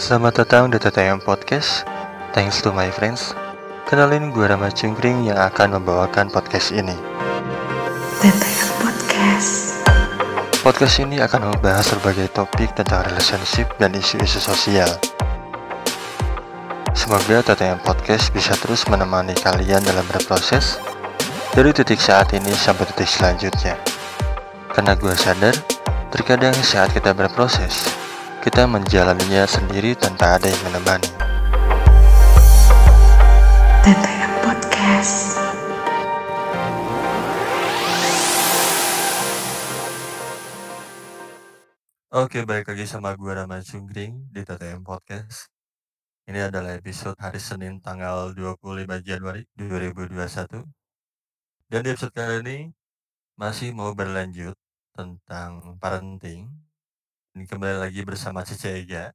Selamat datang di TTM Podcast. Thanks to my friends. Kenalin gue Rama Cungkring yang akan membawakan podcast ini. TTM Podcast. Podcast ini akan membahas berbagai topik tentang relationship dan isu-isu sosial. Semoga TTM Podcast bisa terus menemani kalian dalam berproses dari titik saat ini sampai titik selanjutnya. Karena gue sadar, terkadang saat kita berproses, kita menjalaninya sendiri tanpa ada yang menemani. TTM Podcast. Oke, balik lagi sama gue Rama Cungkring di TTM Podcast. Ini adalah episode hari Senin tanggal 25 Januari 2021. Dan di episode kali ini masih mau berlanjut tentang parenting. Ini kembali lagi bersama Ega.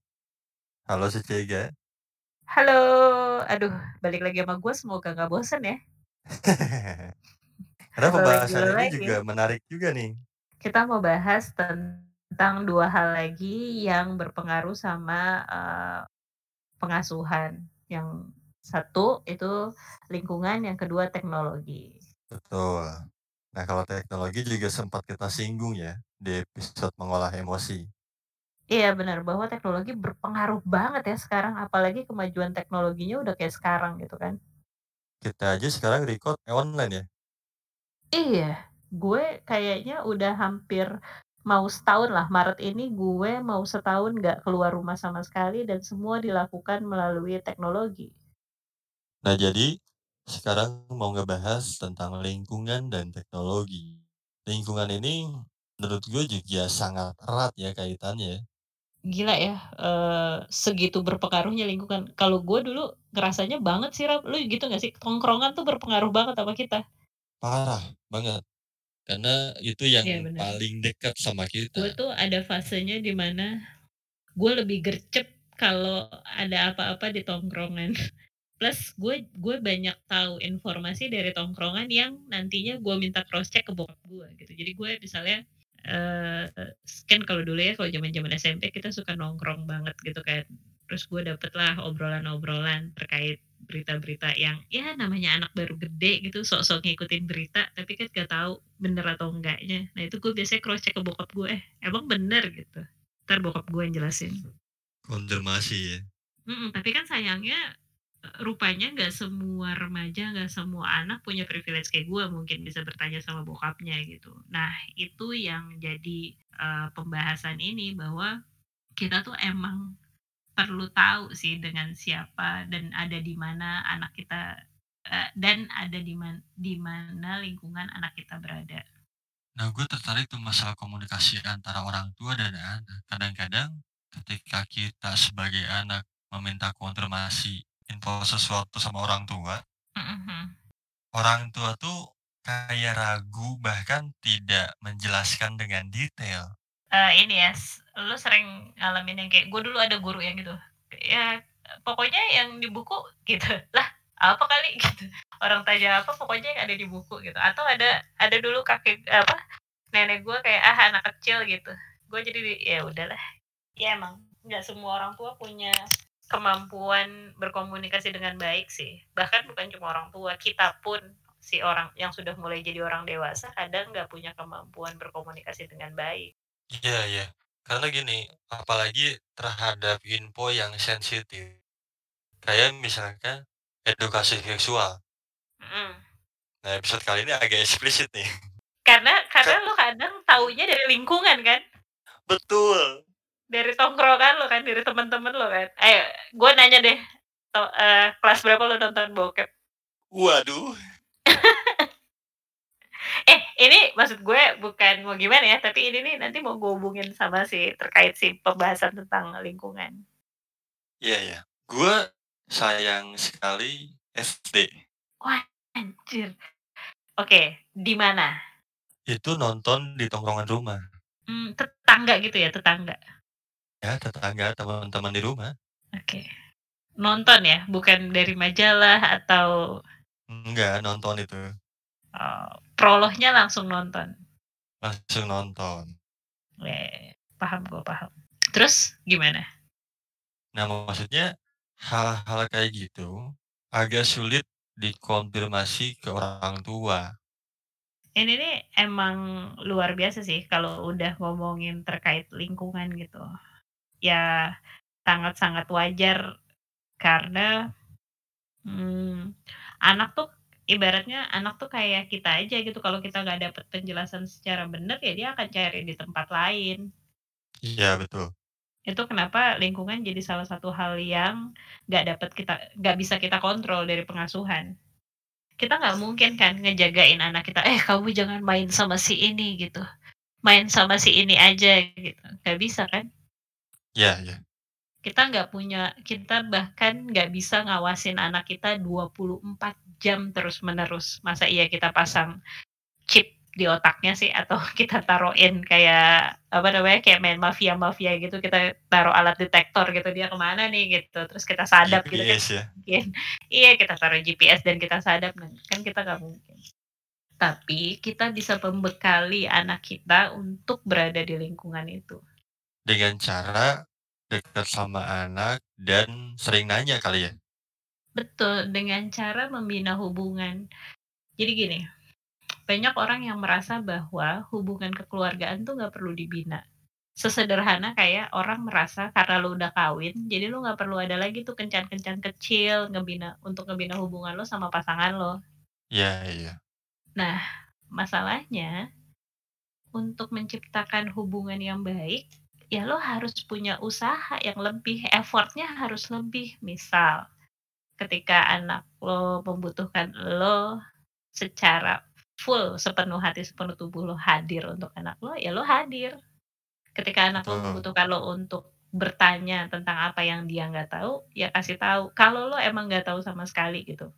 Halo Ega. Halo, aduh balik lagi sama gue semoga nggak bosen ya. Karena pembahasan ini lagi. juga menarik juga nih. Kita mau bahas tentang dua hal lagi yang berpengaruh sama eh, pengasuhan. Yang satu itu lingkungan, yang kedua teknologi. Betul. Nah, kalau teknologi juga sempat kita singgung ya di episode mengolah emosi. Iya benar bahwa teknologi berpengaruh banget ya sekarang, apalagi kemajuan teknologinya udah kayak sekarang gitu kan. Kita aja sekarang record online ya. Iya, gue kayaknya udah hampir mau setahun lah. Maret ini gue mau setahun nggak keluar rumah sama sekali dan semua dilakukan melalui teknologi. Nah, jadi sekarang mau ngebahas tentang lingkungan dan teknologi. Lingkungan ini menurut gue juga sangat erat ya kaitannya. Gila ya, eh, segitu berpengaruhnya lingkungan. Kalau gue dulu ngerasanya banget sih, Rap. Lu gitu gak sih? Tongkrongan tuh berpengaruh banget sama kita. Parah banget. Karena itu yang benar. paling dekat sama Gue kita. tuh ada fasenya di mana gue lebih gercep kalau ada apa-apa di tongkrongan. Plus gue gue banyak tahu informasi dari tongkrongan yang nantinya gue minta cross check ke bokap gue gitu. Jadi gue misalnya eh kan kalau dulu ya kalau zaman-zaman SMP kita suka nongkrong banget gitu kan. Terus gue dapet lah obrolan-obrolan terkait berita-berita yang ya namanya anak baru gede gitu sok-sok ngikutin berita tapi kan gak tahu bener atau enggaknya. Nah itu gue biasanya cross check ke bokap gue eh emang bener gitu. Ntar bokap gue yang jelasin. Konfirmasi ya. Mm-mm, tapi kan sayangnya rupanya nggak semua remaja, nggak semua anak punya privilege kayak gue mungkin bisa bertanya sama bokapnya gitu. Nah itu yang jadi eh, pembahasan ini bahwa kita tuh emang perlu tahu sih dengan siapa dan ada di mana anak kita eh, dan ada di mana di mana lingkungan anak kita berada. Nah, gue tertarik tuh masalah komunikasi antara orang tua dan anak. Kadang-kadang ketika kita sebagai anak meminta konfirmasi info sesuatu sama orang tua, Mhm. orang tua tuh kayak ragu bahkan tidak menjelaskan dengan detail. Eh, ini ya, lu sering ngalamin yang kayak gue dulu ada guru yang gitu, ya pokoknya yang di buku gitu, lah apa kali? Gitu, orang tanya apa pokoknya yang ada di buku gitu, atau ada ada dulu kakek apa nenek gue kayak ah anak kecil gitu, gue jadi di- ya udahlah, ya emang nggak semua orang tua punya kemampuan berkomunikasi dengan baik sih, bahkan bukan cuma orang tua, kita pun si orang yang sudah mulai jadi orang dewasa kadang nggak punya kemampuan berkomunikasi dengan baik. Iya, iya. Karena gini, apalagi terhadap info yang sensitif. Kayak misalkan edukasi seksual. Mm. Nah, episode kali ini agak eksplisit nih. Karena karena lo kadang taunya dari lingkungan kan, Betul. Dari tongkrongan lo kan, dari teman-teman lo kan. Ayo, gue nanya deh, to- eh, kelas berapa lo nonton bokep? Waduh. Eh, ini maksud gue bukan mau gimana ya, tapi ini nih nanti mau gue hubungin sama si terkait si pembahasan tentang lingkungan. Iya, iya. Gue sayang sekali SD. Wah, anjir. Oke, di mana? Itu nonton di tongkrongan rumah. Hmm, tetangga gitu ya, tetangga. Ya, tetangga, teman-teman di rumah. Oke. Nonton ya, bukan dari majalah atau Enggak, nonton itu. eh, prolohnya langsung nonton. Langsung nonton. Eh, paham gue paham. Terus gimana? Nah, maksudnya hal-hal kayak gitu agak sulit dikonfirmasi ke orang tua. Ini nih emang luar biasa sih kalau udah ngomongin terkait lingkungan gitu. Ya sangat-sangat wajar karena, mmm, anak tuh ibaratnya anak tuh kayak kita aja gitu kalau kita nggak dapet penjelasan secara bener ya dia akan cari di tempat lain. Iya, betul. Itu kenapa lingkungan jadi salah satu hal yang nggak dapet kita nggak bisa kita kontrol dari pengasuhan. Kita nggak mungkin kan ngejagain anak kita, "Eh, kamu jangan main sama si ini," gitu, "main sama si ini aja," gitu, nggak bisa kan? Iya iya. Kita nggak punya kita bahkan nggak bisa ngawasin anak kita 24 jam terus-menerus. Masa iya kita pasang chip di otaknya sih atau kita taruhin kayak, apa namanya, kayak main mafia-mafia gitu, kita taruh alat detektor gitu, dia ke mana nih gitu, terus kita sadap gitu kan GPS ya? mungkin. Iya, kita taruh GPS dan kita sadap, nah kan kita nggak mungkin. Tapi kita bisa membekali anak kita untuk berada di lingkungan itu. Dengan cara dekat sama anak dan sering nanya kali ya? Betul, dengan cara membina hubungan. Jadi gini, banyak orang yang merasa bahwa hubungan kekeluargaan tuh nggak perlu dibina. Sesederhana kayak orang merasa karena lu udah kawin, jadi lu nggak perlu ada lagi tuh kencan-kencan kecil ngebina untuk ngebina hubungan lo sama pasangan lo. Iya iya. Nah, masalahnya untuk menciptakan hubungan yang baik, ya lo harus punya usaha yang lebih, effort-nya harus lebih. Misal, ketika anak lo membutuhkan lo secara full, sepenuh hati, sepenuh tubuh lo hadir untuk anak lo, ya lo hadir. Ketika anak lo membutuhkan lo untuk bertanya tentang apa yang dia nggak tahu, ya kasih tahu. Kalau lo emang nggak tahu sama sekali gitu,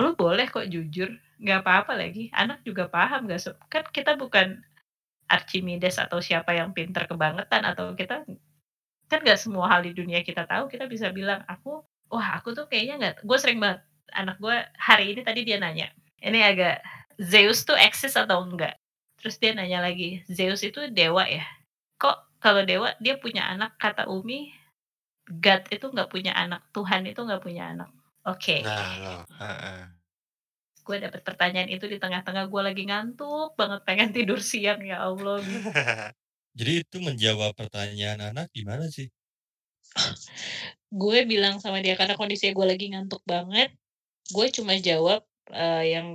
lo boleh kok jujur, nggak apa-apa lagi, anak juga paham nggak kan kita bukan Archimedes atau siapa yang pinter kebangetan atau kita kan nggak semua hal di dunia kita tahu, kita bisa bilang, "Aku wah aku tuh kayaknya nggak" gue sering banget, anak gue hari ini tadi dia nanya, ini agak, "Zeus tuh eksis atau enggak?" Terus dia nanya lagi, "Zeus itu dewa ya? Kok kalau dewa dia punya anak?" Kata Umi, "God itu nggak punya anak, Tuhan itu nggak punya anak." Oke. Nah, loh, heeh. Gue dapet pertanyaan itu di tengah-tengah gue lagi ngantuk banget, pengen tidur siang, ya Allah. Jadi itu menjawab pertanyaan anak gimana sih? Gue bilang sama dia karena kondisinya gue lagi ngantuk banget, gue cuma jawab, eee, yang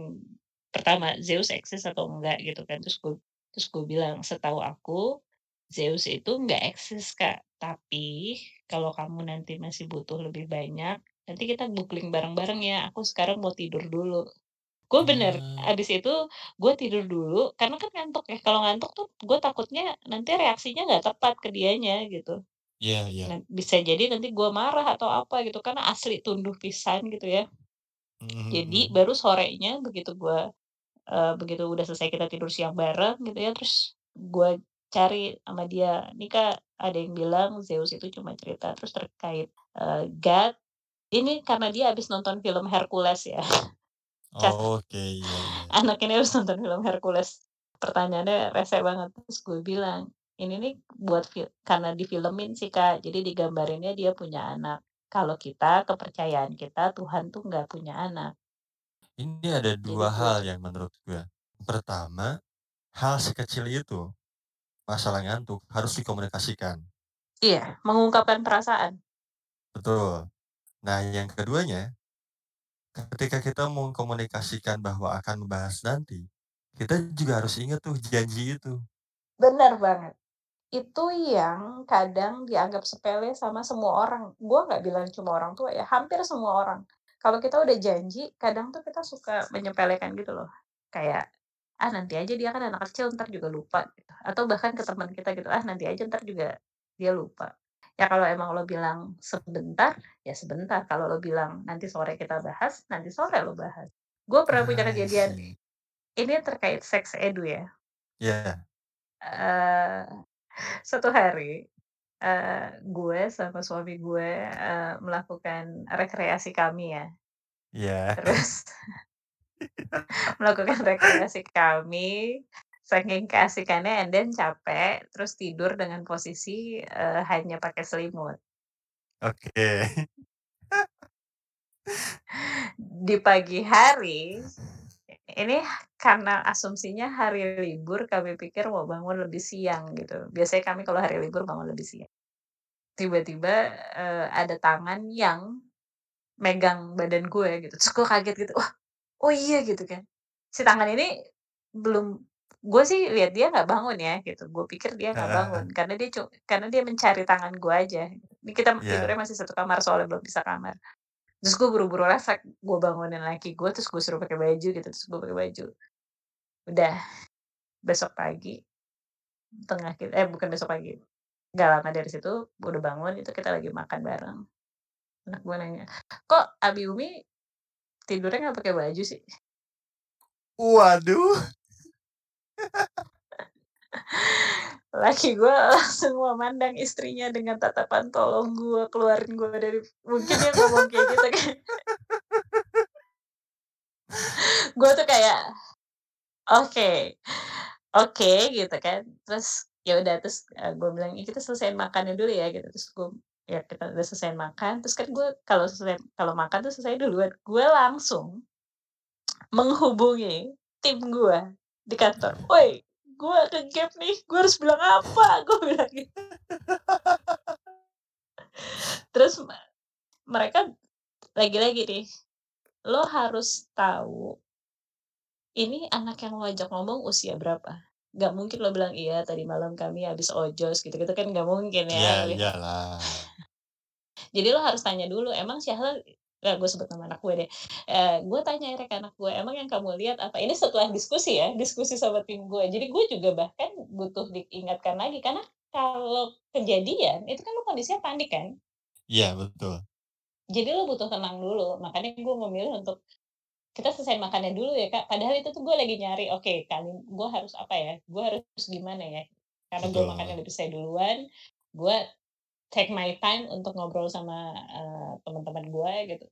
pertama, "Zeus eksis atau enggak?" Gitu kan. Terus gue terus gue bilang, "Setahu aku Zeus itu nggak eksis, Kak. Tapi kalau kamu nanti masih butuh lebih banyak, nanti kita googling bareng-bareng ya, aku sekarang mau tidur dulu." Gue bener, Mmm. abis itu gue tidur dulu karena kan ngantuk ya, kalau ngantuk tuh gue takutnya nanti reaksinya nggak tepat ke dianya gitu. Iya iya. Nah, bisa jadi nanti gue marah atau apa gitu, karena asli tunduh pisan gitu ya. Mhm Jadi mhm. baru sorenya begitu gue, eee, begitu udah selesai kita tidur siang bareng gitu ya, terus gue cari sama dia, "Nih Kak, ada yang bilang Zeus itu cuma cerita." Terus terkait, eee, God, ini karena dia habis nonton film Hercules ya. Cas Oke, iya iya. anak ini habis nonton film Hercules, pertanyaannya rese banget, terus gue bilang, "Ini nih buat fil karena difilmin sih Kak, jadi digambarinnya dia punya anak. Kalau kita, kepercayaan kita, Tuhan tuh nggak punya anak." Ini ada Jadi 2 gue hal yang menurut gue. Pertama, hal sekecil itu, masalah ngantuk, harus dikomunikasikan. iya, mengungkapkan perasaan. Betul. Nah, yang keduanya, ketika kita mengkomunikasikan bahwa akan membahas nanti, kita juga harus ingat tuh janji itu. Bener banget. Itu yang kadang dianggap sepele sama semua orang. Gua nggak bilang cuma orang tua ya, hampir semua orang. Kalau kita udah janji, kadang tuh kita suka menyepelekan gitu loh. Kayak, "Ah, nanti aja dia kan anak kecil, ntar juga lupa," gitu. Atau bahkan ke teman kita gitu, "Ah, nanti aja, ntar juga dia lupa." Ya kalau emang lo bilang sebentar, ya sebentar. Kalau lo bilang nanti sore kita bahas, nanti sore lo bahas. Gue pernah punya I kejadian, see. ini terkait sex edu ya. Iya Eee, suatu hari Eee, gue sama suami gue, eee, melakukan rekreasi kami ya. iya. Terus melakukan rekreasi kami, saking keasikannya and then capek, terus tidur dengan posisi, eee, hanya pakai selimut. Oke. Di pagi hari, ini karena asumsinya hari libur kami pikir mau bangun lebih siang gitu. Biasanya kami kalau hari libur bangun lebih siang. Tiba-tiba, eee, ada tangan yang megang badan gue gitu, terus gue kaget gitu, "Wah, oh iya," gitu kan. Si tangan ini belum gue sih lihat dia nggak bangun ya gitu, gue pikir dia nggak bangun heeh. karena dia karena dia mencari tangan gue aja. Ini kita tidurnya Iya. masih satu kamar soalnya belum pisah kamar. Terus gue buru-buru refleks, gue bangunin laki gue, terus gue suruh pakai baju gitu, terus gue pakai baju. Udah, besok pagi, tengah kit eh bukan besok pagi, nggak lama dari situ udah bangun, itu kita lagi makan bareng. Anak gue nanya, "Kok Abi Umi tidurnya nggak pakai baju sih?" Waduh. Laki gue langsung memandang istrinya dengan tatapan tolong gue, keluarin gue dari mungkin dia ngomong kayak gitu kan. Gue tuh kayak, oke, oke gitu kan. Terus ya udah terus, eee, gue bilang, "Ya kita selesaiin makannya dulu ya," gitu. Terus gue ya kita udah selesai makan, terus kan gue kalau selesai kalau makan tuh selesai duluan. Gue langsung menghubungi tim gue di kantor, "Woi, gue ke-gap nih, gue harus bilang apa?" Gue bilang gitu. Terus me mereka lagi-lagi nih, "Lo harus tahu" "ini anak yang lo ajak ngomong usia berapa. Nggak mungkin lo bilang, 'Iya, tadi malam kami habis ojos,' gitu-gitu kan nggak mungkin ya." iya lah. Jadi lo harus tanya dulu, "Emang Syahrul" nggak gue sebut nama anak gue deh, eee, gue tanya ke anak gue, "Emang yang kamu lihat apa?" Ini setelah diskusi ya, diskusi sama tim gue. Jadi gue juga bahkan butuh diingatkan lagi, karena kalau kejadian, itu kan lo kondisinya panik kan. Iya, betul. Jadi lo butuh tenang dulu, makanya gue memilih untuk, kita selesaiin makannya dulu ya, Kak. Padahal itu tuh gue lagi nyari, oke kali gue harus apa ya, gue harus gimana ya, karena gue makannya lebih selesai duluan, gue take my time untuk ngobrol sama, eee, teman-teman gue gitu.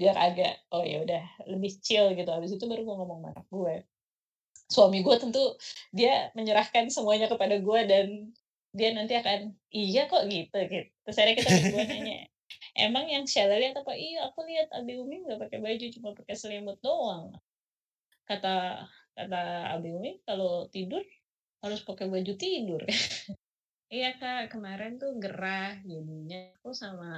Biar agak, oh ya udah lebih chill gitu, habis itu baru gue ngomong sama gue. Suami gue tentu dia menyerahkan semuanya kepada gue dan dia nanti akan, "Iya kok," gitu gitu. Terus akhirnya kita berdua nanya, "Emang yang Sheila lihat apa?" "Iya, aku lihat Abi Umi nggak pakai baju, cuma pakai selimut doang." Kata kata Abi Umi, "Kalau tidur harus pakai baju tidur." "Iya, Kak, kemarin tuh gerah, jadinya aku sama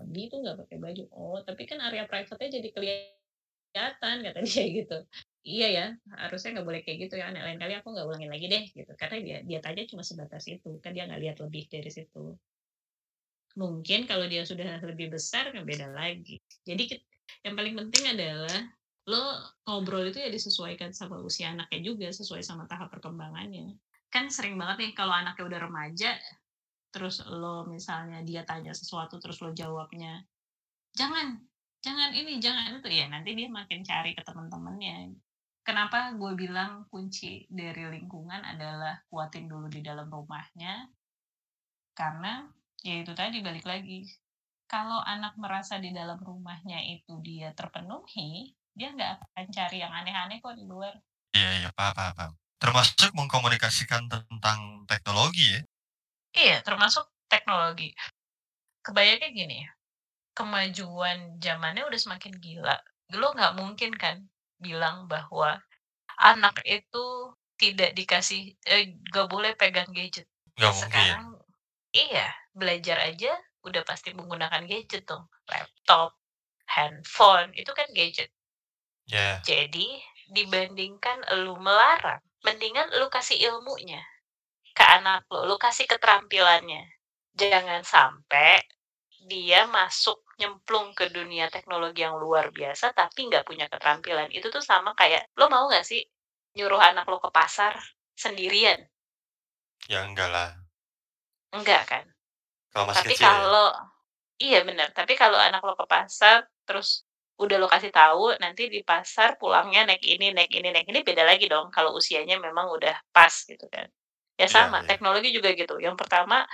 Abi tuh nggak pakai baju." "Oh, tapi kan area private-nya jadi kelihatan," kata dia gitu. "Iya ya, harusnya nggak boleh kayak gitu ya, lain kali aku nggak ulangin lagi deh," gitu. Karena dia dia tanya cuma sebatas itu, kan dia nggak lihat lebih dari situ. Mungkin kalau dia sudah lebih besar kan beda lagi. Jadi yang paling penting adalah, lo ngobrol itu ya disesuaikan sama usia anaknya juga, sesuai sama tahap perkembangannya. Kan sering banget nih kalau anaknya udah remaja, terus lo misalnya dia tanya sesuatu terus lo jawabnya, "Jangan jangan ini, jangan itu," ya nanti dia makin cari ke temen-temennya. Kenapa gue bilang kunci dari lingkungan adalah kuatin dulu di dalam rumahnya karena, ya itu tadi balik lagi, kalau anak merasa di dalam rumahnya itu dia terpenuhi, dia nggak akan cari yang aneh-aneh kok di luar. Iya iya, paham paham. Termasuk mengkomunikasikan tentang teknologi ya? Iya, termasuk teknologi. Kebayangnya gini, kemajuan zamannya udah semakin gila, lo nggak mungkin kan bilang bahwa anak itu tidak dikasih eee, nggak boleh pegang gadget. Mungkin. Sekarang iya, belajar aja udah pasti menggunakan gadget dong, laptop, handphone, itu kan gadget. Iya. Jadi, dibandingkan elu melarang, mendingan lu kasih ilmunya ke anak lo, lu kasih keterampilannya. Jangan sampai dia masuk nyemplung ke dunia teknologi yang luar biasa, tapi nggak punya keterampilan. Itu tuh sama kayak, lo mau nggak sih nyuruh anak lo ke pasar sendirian? Ya enggak lah. Enggak kan? Kalau masih Tapi kecil ya? kalau iya bener, tapi kalau anak lo ke pasar, terus udah lo kasih tahu, nanti di pasar pulangnya naik ini naik ini naik ini, beda lagi dong kalau usianya memang udah pas gitu kan. Ya Iya sama, iya. teknologi juga gitu, yang pertama,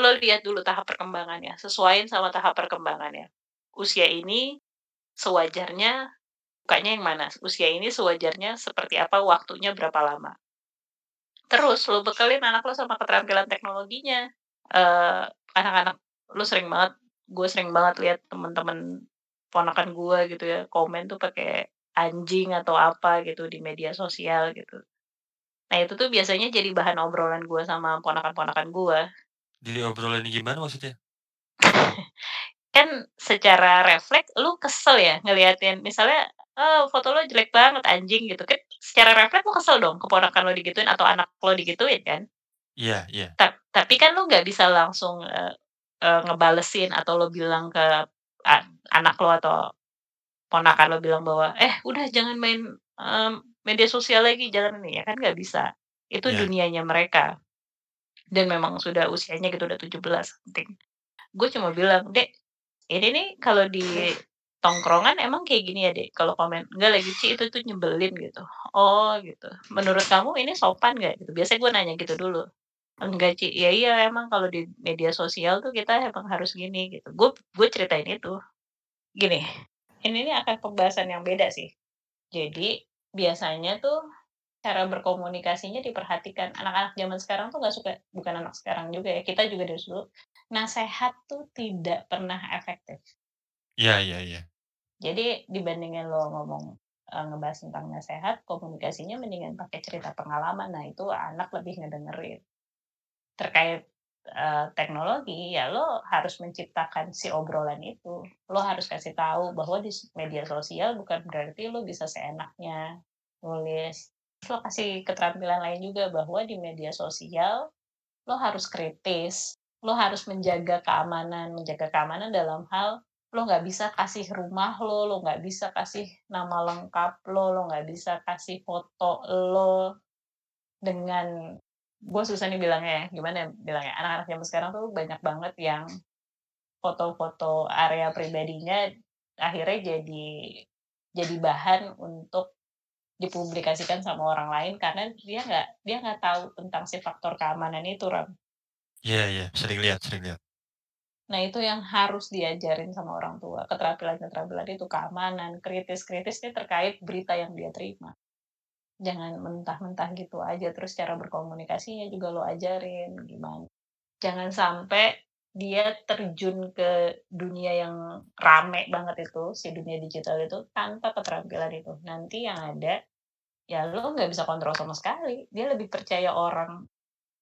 lo lihat dulu tahap perkembangannya, sesuaiin sama tahap perkembangannya. Usia ini sewajarnya bukanya yang mana, usia ini sewajarnya seperti apa, waktunya berapa lama. Terus lo bekelin anak lo sama keterampilan teknologinya. Eee, anak-anak lo sering banget gue sering banget lihat temen-temen ponakan gue gitu ya, komen tuh pakai anjing atau apa gitu di media sosial gitu. Nah itu tuh biasanya jadi bahan obrolan gue sama ponakan-ponakan gue. Diobrolin gimana maksudnya? Kan secara refleks lu kesel ya ngeliatin misalnya, "Oh foto lo jelek banget anjing," gitu kan secara refleks lu kesel dong keponakan lo digituin atau anak lo digituin kan? Iya iya. Ta tapi kan lu nggak bisa langsung, eee eee, ngebalesin atau lo bilang ke a anak lo atau ponakan lo bilang bahwa, "Eh udah jangan main, mmm, media sosial lagi, jangan ini," ya kan nggak bisa. Itu Iya. dunianya mereka. Dan memang sudah usianya gitu, udah 17 something. Gue cuma bilang, "Dek, ini nih kalau di tongkrongan emang kayak gini ya, Dek?" Kalau komen, "Enggak lagi Ci, itu tuh nyebelin," gitu. "Oh gitu, menurut kamu ini sopan nggak?" Gitu. Biasanya gue nanya gitu dulu. "Enggak Ci, ya iya emang kalau di media sosial tuh kita emang harus gini," gitu. Gue gue ceritain itu. Gini, ini nih akan pembahasan yang beda sih. Jadi biasanya tuh cara berkomunikasinya diperhatikan. Anak-anak zaman sekarang tuh nggak suka bukan anak sekarang juga ya, kita juga dari dulu, nasehat tuh tidak pernah efektif. Iya iya iya. Jadi dibandingin lo ngomong, eee, ngebahas tentang nasehat, komunikasinya mendingan pakai cerita pengalaman. Nah itu anak lebih ngedengerin. Terkait, eee, teknologi, ya lo harus menciptakan si obrolan itu. Lo harus kasih tahu bahwa di media sosial bukan berarti lo bisa seenaknya nulis. Lo kasih keterampilan lain juga bahwa di media sosial lo harus kritis, lo harus menjaga keamanan. Menjaga keamanan dalam hal lo nggak bisa kasih rumah lo, lo nggak bisa kasih nama lengkap lo, lo nggak bisa kasih foto lo dengan gue susah nih bilangnya ya, gimana ya bilangnya, anak-anak zaman sekarang tuh banyak banget yang foto-foto area pribadinya akhirnya jadi jadi bahan untuk dipublikasikan sama orang lain karena dia nggak dia nggak tahu tentang si faktor keamanan itu, Ram. Iya iya, sering lihat sering lihat. Nah, itu yang harus diajarin sama orang tua, keterampilan-keterampilan itu, keamanan, kritis-kritis nih terkait berita yang dia terima. Jangan mentah-mentah gitu aja, terus cara berkomunikasinya juga lo ajarin gimana. Jangan sampai dia terjun ke dunia yang rame banget itu, si dunia digital itu, tanpa keterampilan itu. Nanti yang ada, ya lo nggak bisa kontrol sama sekali. Dia lebih percaya orang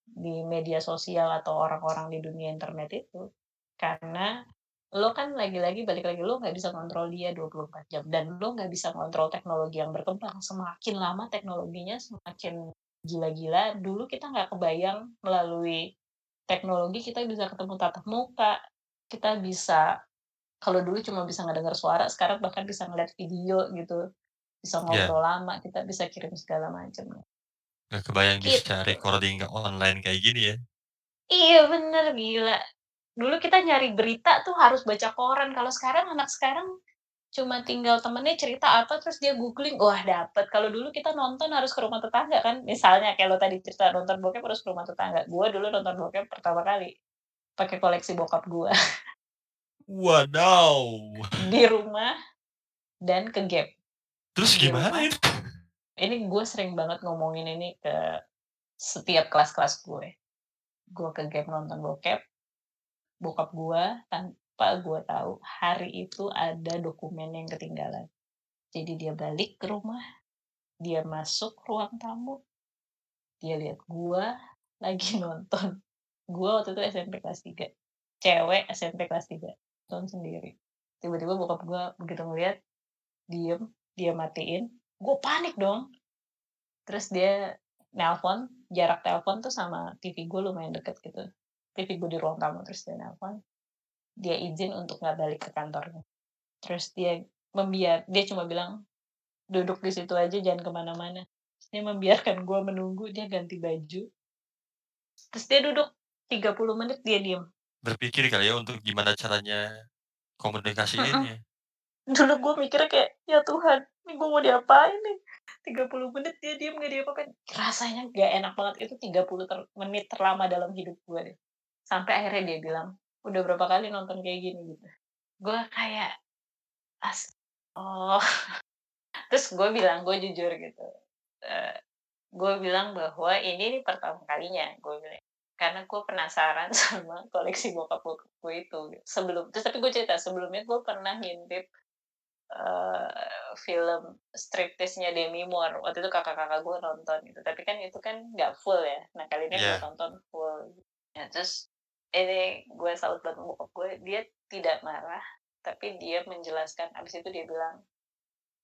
di media sosial atau orang-orang di dunia internet itu. Karena lo kan lagi-lagi balik lagi, lo nggak bisa kontrol dia 24 jam dan lo nggak bisa kontrol teknologi yang berkembang. Semakin lama teknologinya semakin gila-gila. Dulu kita nggak kebayang melalui teknologi kita bisa ketemu tatap muka, kita bisa kalau dulu cuma bisa ngedengar suara, sekarang bahkan bisa ngeliat video gitu, bisa Iya. ngobrol lama, kita bisa kirim segala macam. Nggak kebayang bisa Gitu. recording online kayak gini ya. Iya bener, gila. Dulu kita nyari berita tuh harus baca koran, kalau sekarang anak sekarang cuma tinggal temennya cerita apa, terus dia googling, wah dapet. Kalau dulu kita nonton harus ke rumah tetangga kan, misalnya kayak lo tadi cerita nonton bokep harus ke rumah tetangga. Gue dulu nonton bokep pertama kali pakai koleksi bokap gue Wadaw. di rumah dan ke Gap. Terus Di gimana rumah itu? ini gue sering banget ngomongin ini ke setiap kelas-kelas gue. Gue ke Gap nonton bokep, bokap gue tanpa gue tahu hari itu ada dokumen yang ketinggalan. Jadi dia balik ke rumah, dia masuk ruang tamu, dia lihat gue lagi nonton. Gue waktu itu SMP kelas 3, cewek SMP kelas 3, nonton sendiri. Tiba-tiba bokap gue begitu ngeliat, diem, dia matiin, gue panik dong. Terus dia nelpon, jarak telepon tuh sama TV gue lumayan deket gitu. TV gue di ruang tamu, terus dia nelpon, dia izin untuk nggak balik ke kantornya. Terus dia membiar dia cuma bilang, "Duduk di situ aja jangan ke mana-mana." Terus dia membiarkan gue menunggu, dia ganti baju. Terus dia duduk 30 menit dia diem. Berpikir kali ya untuk gimana caranya Mhm. komunikasiinnya. Dulu gue mikirnya kayak, "Ya Tuhan, ini gue mau diapain nih?" 30 menit dia diem nggak diapa-apain. Rasanya nggak enak banget, itu 30 ter menit terlama dalam hidup gue deh. Sampai akhirnya dia bilang, "Udah berapa kali nonton kayak gini?" Gitu. Gue kayak, as oh. Terus gue bilang, gue jujur gitu, eee, gue bilang bahwa, "Ini nih pertama kalinya," gue bilang. karena gue penasaran sama koleksi bokap bokap gue itu sebelum terus tapi gue cerita sebelumnya gue pernah ngintip eh, film striptisnya Demi Moore waktu itu kakak-kakak gue nonton gitu tapi kan itu kan nggak full ya nah kali ini gue Iya. tonton full ya terus ini gue salut banget sama bokap gue dia tidak marah tapi dia menjelaskan abis itu dia bilang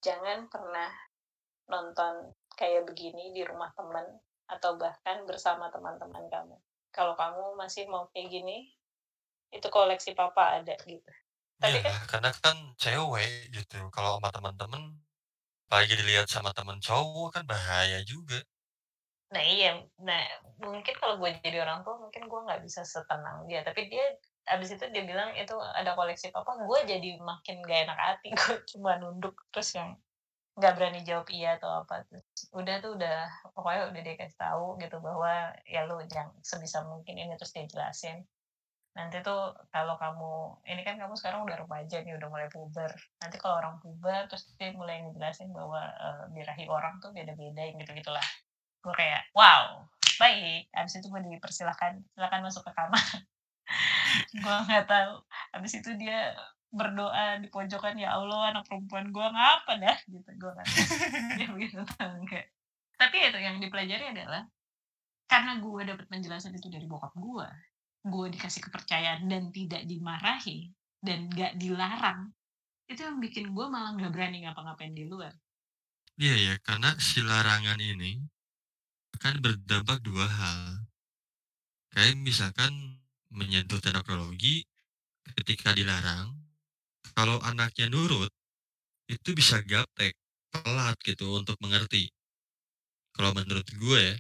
jangan pernah nonton kayak begini di rumah teman atau bahkan bersama teman-teman kamu kalau kamu masih mau kayak gini itu koleksi papa ada gitu tapi Iya, kan karena kan cewek gitu. Kalau sama teman-teman, apalagi dilihat sama teman cowok kan bahaya juga. Nah iya. Nah mungkin kalau gue jadi orang tua mungkin gue nggak bisa setenang dia. Tapi dia abis itu dia bilang itu ada koleksi papa. Gue jadi makin gak enak hati. Gue cuma nunduk terus yang nggak berani jawab iya atau apa. Terus udah tuh udah pokoknya udah dia kasih tahu gitu bahwa ya lu jangan sebisa mungkin ini terus dia jelasin. Nanti tuh kalau kamu ini kan kamu sekarang udah remaja nih udah mulai puber. Nanti kalau orang puber terus dia mulai ngejelasin bahwa eh, birahi orang tuh beda-beda gitu gitulah gue kayak wow baik. Abis itu gue dipersilahkan silakan masuk ke kamar. Gue nggak tahu. Abis itu dia berdoa di pojokan ya Allah anak perempuan gue ngapa dah? Gitu gue tahu. Dia begitu enggak tapi itu yang dipelajari adalah karena gue dapat penjelasan itu dari bokap gue gue dikasih kepercayaan dan tidak dimarahi dan gak dilarang itu yang bikin gue malah nggak berani ngapa-ngapain di luar. Iya ya, karena si larangan ini akan berdampak dua hal. Kayak misalkan menyentuh teknologi ketika dilarang, kalau anaknya nurut, itu bisa gaptek, telat gitu untuk mengerti. Kalau menurut gue ya.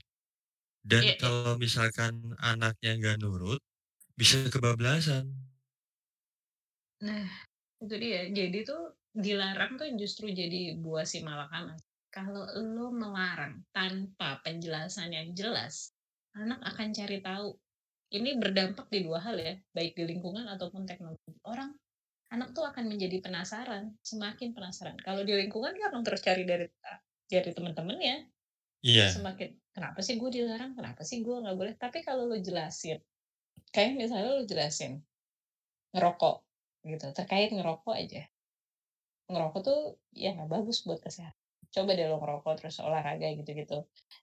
Dan Iya, iya. kalau misalkan anaknya nggak nurut, bisa kebablasan. Nah, itu dia. Jadi tuh dilarang tuh justru jadi buah si malakama. Kalau lo melarang tanpa penjelasan yang jelas, anak akan cari tahu. Ini berdampak di dua hal ya, baik di lingkungan ataupun teknologi. Orang anak tuh akan menjadi penasaran, semakin penasaran. Kalau di lingkungan dia akan terus cari dari dari teman-temannya, Iya. semakin kenapa sih gue dilarang, kenapa sih gue nggak boleh. Tapi kalau lo jelasin, kayak misalnya lo jelasin ngerokok gitu, terkait ngerokok aja. Ngerokok tuh ya nggak bagus buat kesehatan. Coba deh lo ngerokok terus olahraga gitu-gitu.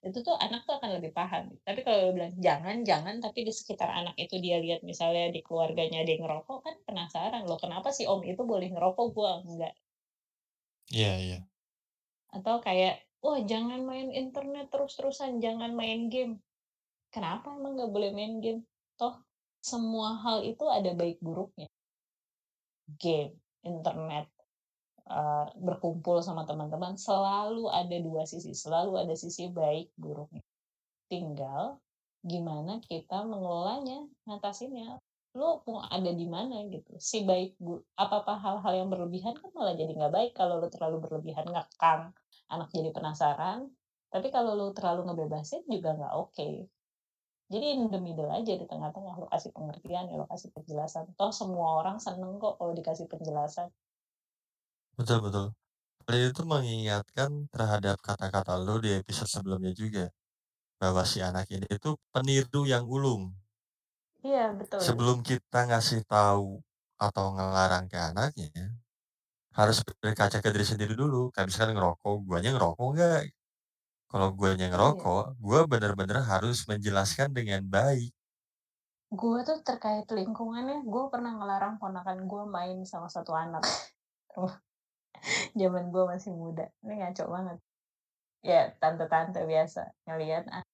Itu tuh anak tuh akan lebih paham. Tapi kalau lo bilang jangan, jangan, tapi di sekitar anak itu dia lihat misalnya di keluarganya dia ngerokok kan penasaran loh kenapa sih om itu boleh ngerokok gua enggak Iya, iya. atau kayak wah jangan main internet terus-terusan jangan main game kenapa emang nggak boleh main game toh semua hal itu ada baik buruknya game internet eh, berkumpul sama teman-teman selalu ada dua sisi selalu ada sisi baik buruknya. Tinggal gimana kita mengelolanya ngatasinnya lo mau ada di mana? gitu. Si baik bu apa apa hal-hal yang berlebihan kan malah jadi nggak baik. Kalau lo terlalu berlebihan ngekang anak jadi penasaran. Tapi kalau lo terlalu ngebebasin juga nggak oke. Jadi in the middle aja di tengah-tengah lo kasih pengertian lo kasih penjelasan. Toh semua orang seneng kok kalau dikasih penjelasan Betul, betul. Hal itu mengingatkan terhadap kata-kata lo di episode sebelumnya juga. Bahwa si anak ini itu peniru yang ulung. iya betul Sebelum kita ngasih tahu atau ngelarang ke anaknya, harus berkaca ke diri sendiri dulu. Kayak misalkan ngerokok, guanya ngerokok nggak? Kalau guanya Iya. ngerokok, gua bener-bener harus menjelaskan dengan baik. gue tuh terkait lingkungannya gue pernah ngelarang ponakan gue main sama satu anak zaman gue masih muda. Ini ngaco banget. Ya tante-tante biasa ngelihat ah,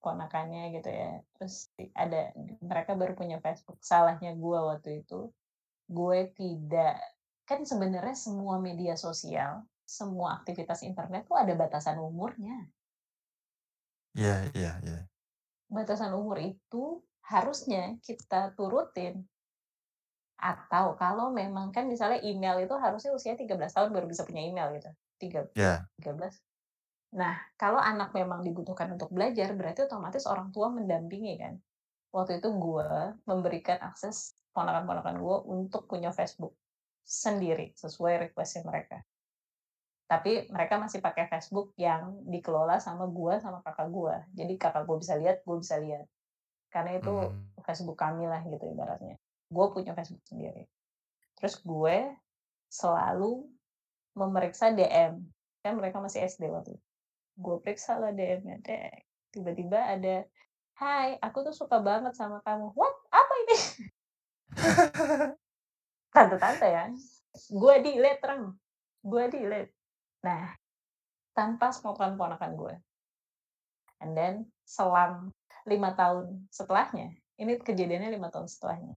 ponakannya gitu ya. Terus ada mereka baru punya Facebook. Salahnya gue waktu itu gue tidak kan sebenarnya semua media sosial semua aktivitas internet tuh ada batasan umurnya. Iya, iya, iya. batasan umur itu harusnya kita turutin atau kalau memang kan misalnya email itu harusnya usia 13 tahun baru bisa punya email gitu. Tiga, Ya, 13. Nah, kalau anak memang dibutuhkan untuk belajar, berarti otomatis orang tua mendampingi kan. Waktu itu gue memberikan akses ponakan-ponakan gue untuk punya Facebook sendiri sesuai requestnya mereka. Tapi mereka masih pakai Facebook yang dikelola sama gue sama kakak gue. Jadi kakak gue bisa lihat, gue bisa lihat. Karena itu Mmm. Facebook kami lah gitu ibaratnya. Gue punya Facebook sendiri. Terus gue selalu memeriksa DM. Kan mereka masih SD waktu itu. Gue periksa lah DM-nya, dek. Tiba-tiba ada, "Hai, aku tuh suka banget sama kamu." "What? Apa ini?" Tante-tante ya. Gue delete, Reng. Gue delete. Nah, tanpa sepengetahuan gue. And then selang 5 tahun setelahnya, ini kejadiannya 5 tahun setelahnya.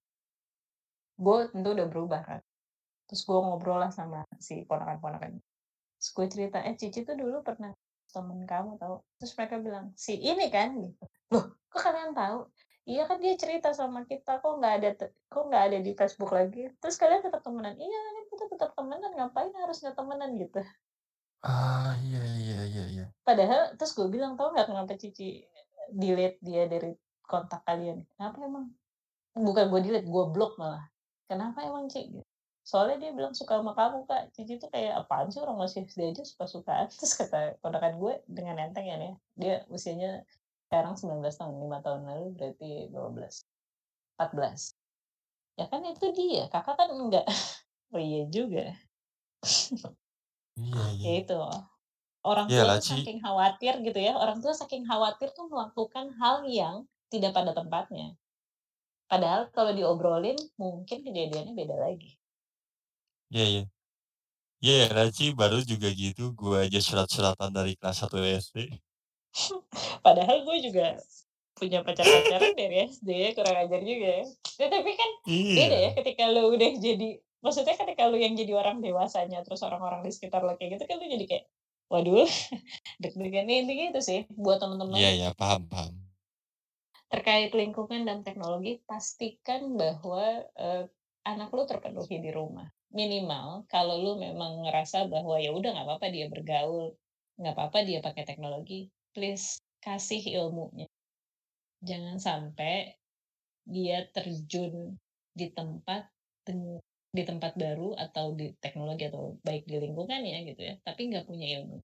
Gue tentu udah berubah kan. Terus gue ngobrol lah sama si ponakan-ponakan. Terus gue cerita, "Eh, Cici tuh dulu pernah temen kamu tahu." Terus mereka bilang, "Si ini kan?" Gitu. "Loh, kok kalian tahu?" "Iya kan dia cerita sama kita, kok nggak ada kok nggak ada di Facebook lagi? Terus kalian tetap temenan?" "Iya, kan kita tetap temenan, ngapain harus nggak temenan?" Gitu. Ah, iya iya iya iya. Padahal terus gue bilang, "Tahu nggak kenapa Cici delete dia dari kontak kalian?" "Kenapa emang?" Bukan gue delete, gue blok malah. "Kenapa emang, Ci?" Gitu. "Soalnya dia bilang suka sama kamu, Kak. Cici tuh kayak apaan sih orang masih SD aja suka-sukaan." Terus kata ponakan gue dengan enteng ya nih, dia usianya sekarang 19 tahun, 5 tahun lalu berarti 12, 14. "Ya kan itu dia, Kakak kan enggak." "Oh iya juga." Iya Ya iya. itu. Orang tua Iyalah, tuh Ci. saking khawatir gitu ya, orang tua saking khawatir tuh melakukan hal yang tidak pada tempatnya. Padahal kalau diobrolin mungkin kejadiannya beda lagi. Iya iya. Iyalah, Ci, baru juga gitu, gue aja surat-suratan dari kelas 1 SD. Padahal gue juga punya pacar-pacaran dari SD ya, kurang ajar juga ya. Ya tapi kan beda ya Iya. ketika lu udah jadi maksudnya ketika lu yang jadi orang dewasanya, terus orang-orang di sekitar lu kayak gitu kan lu jadi kayak, waduh deg-degan. Ya intinya itu sih buat Iya temen-temen iya, paham paham. Terkait lingkungan dan teknologi, pastikan bahwa, eee, anak lu terpenuhi di rumah. Minimal kalau lu memang ngerasa bahwa ya udah nggak apa-apa dia bergaul, nggak apa-apa dia pakai teknologi, please kasih ilmunya. Jangan sampai dia terjun di tempat di tempat baru atau di teknologi atau baik di lingkungannya gitu ya, tapi nggak punya ilmu.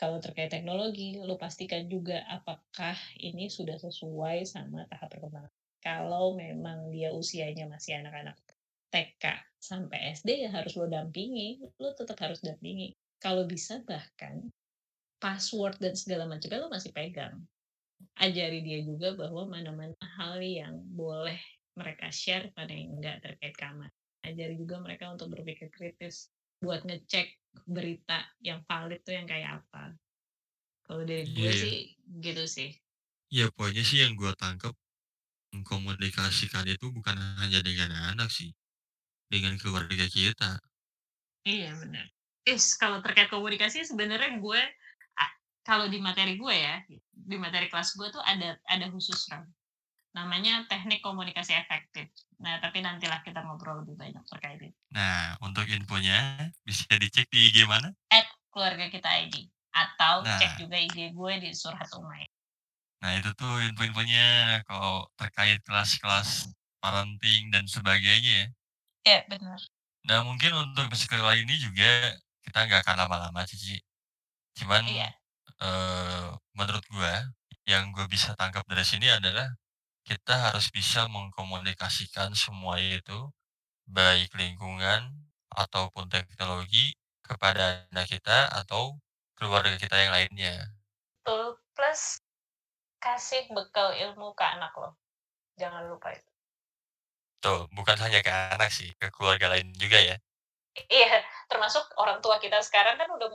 Kalau terkait teknologi, lu pastikan juga apakah ini sudah sesuai sama tahap perkembangan. Kalau memang dia usianya masih anak-anak TK sampai SD ya harus lu dampingi, lu tetap harus dampingi. Kalau bisa bahkan password dan segala macamnya lu masih pegang. Ajari dia juga bahwa mana-mana hal yang boleh mereka share, mana yang enggak terkait keamanan. Ajari juga mereka untuk berpikir kritis, buat ngecek berita yang valid tuh yang kayak apa. Kalau dari gue Iya iya. sih gitu sih. Ya pokoknya sih yang gue tangkep, mengkomunikasikan itu bukan hanya dengan anak sih, dengan keluarga kita. Iya benar. Is kalau terkait komunikasi sebenarnya gue kalau di materi gue ya, di materi kelas gue tuh ada ada khusus Ram. Namanya teknik komunikasi efektif. Nah, tapi nantilah kita ngobrol lebih banyak terkait itu. Nah, untuk infonya bisa dicek di IG mana? @keluargakita.id atau cek Nah. juga IG gue di Surhat Umay. Nah, itu tuh info-infonya kalau terkait kelas-kelas parenting dan sebagainya ya. Iya, benar. Nah, mungkin untuk kali ini juga kita nggak akan lama-lama sih, Ci. Cuman, Iya. eee, menurut gua, yang gue bisa tangkap dari sini adalah kita harus bisa mengkomunikasikan semua itu, baik lingkungan ataupun teknologi kepada anak kita atau keluarga kita yang lainnya. Betul, plus kasih bekal ilmu ke anak lo. Jangan lupa itu. Betul, bukan hanya ke anak sih, ke keluarga lain juga ya. Iya, termasuk orang tua kita sekarang kan udah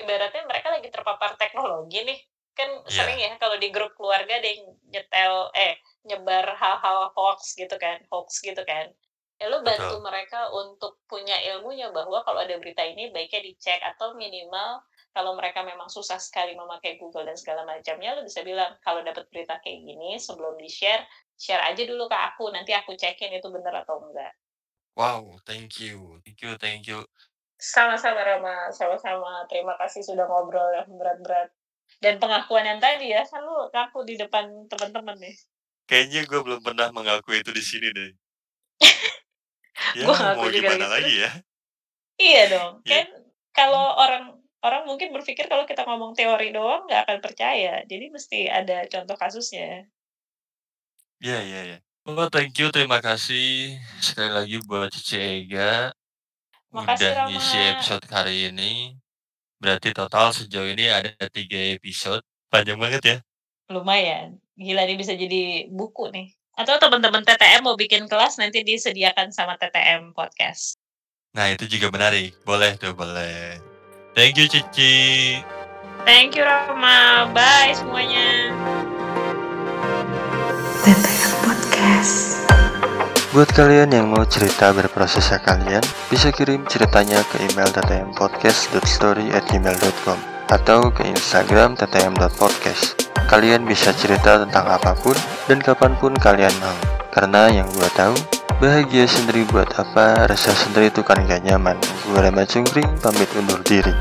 ibaratnya mereka lagi terpapar teknologi nih. Kan sering Iya. ya kalau di grup keluarga ada yang nyetel eh, nyebar hal-hal hoax gitu kan, hoax gitu kan. Ya lu bantu Betul. mereka untuk punya ilmunya bahwa kalau ada berita ini baiknya dicek atau minimal kalau mereka memang susah sekali memakai Google dan segala macamnya, lu bisa bilang, "Kalau dapat berita kayak gini sebelum di-share, share aja dulu ke aku, nanti aku cekin itu bener atau enggak." Wow, thank you thank you thank you. Sama-sama Rama, sama-sama. Terima kasih sudah ngobrol yang berat-berat. Dan pengakuan yang tadi ya, kan lu ngaku di depan teman-teman nih. Kayaknya gue belum pernah mengakui itu di sini deh. Ya, Gue mau juga gimana gitu. lagi ya. Iya dong, Iya. kan kalau orang orang mungkin berpikir kalau kita ngomong teori doang nggak akan percaya, jadi mesti ada contoh kasusnya. Iya iya iya. Oh, thank you, terima kasih sekali lagi buat Cici Ega, Makasih, udah ngisi Rama. episode kali ini. Berarti total sejauh ini ada 3 episode, panjang banget ya? Lumayan, gila nih bisa jadi buku nih. Atau teman-teman TTM mau bikin kelas nanti disediakan sama TTM Podcast. Nah, itu juga menarik. Boleh tuh, boleh. Thank you, Cici. Thank you, Rama. Bye semuanya. TTM Podcast. Buat kalian yang mau cerita berprosesnya kalian, bisa kirim ceritanya ke email ttmpodcast.story@gmail.com atau ke Instagram ttm.podcast. Kalian bisa cerita tentang apa pun dan kapan pun kalian mau. Karena yang gua tahu, bahagia sendiri buat apa, rasa sendiri itu kan gak nyaman. Gue Rama Cungkring, pamit undur diri.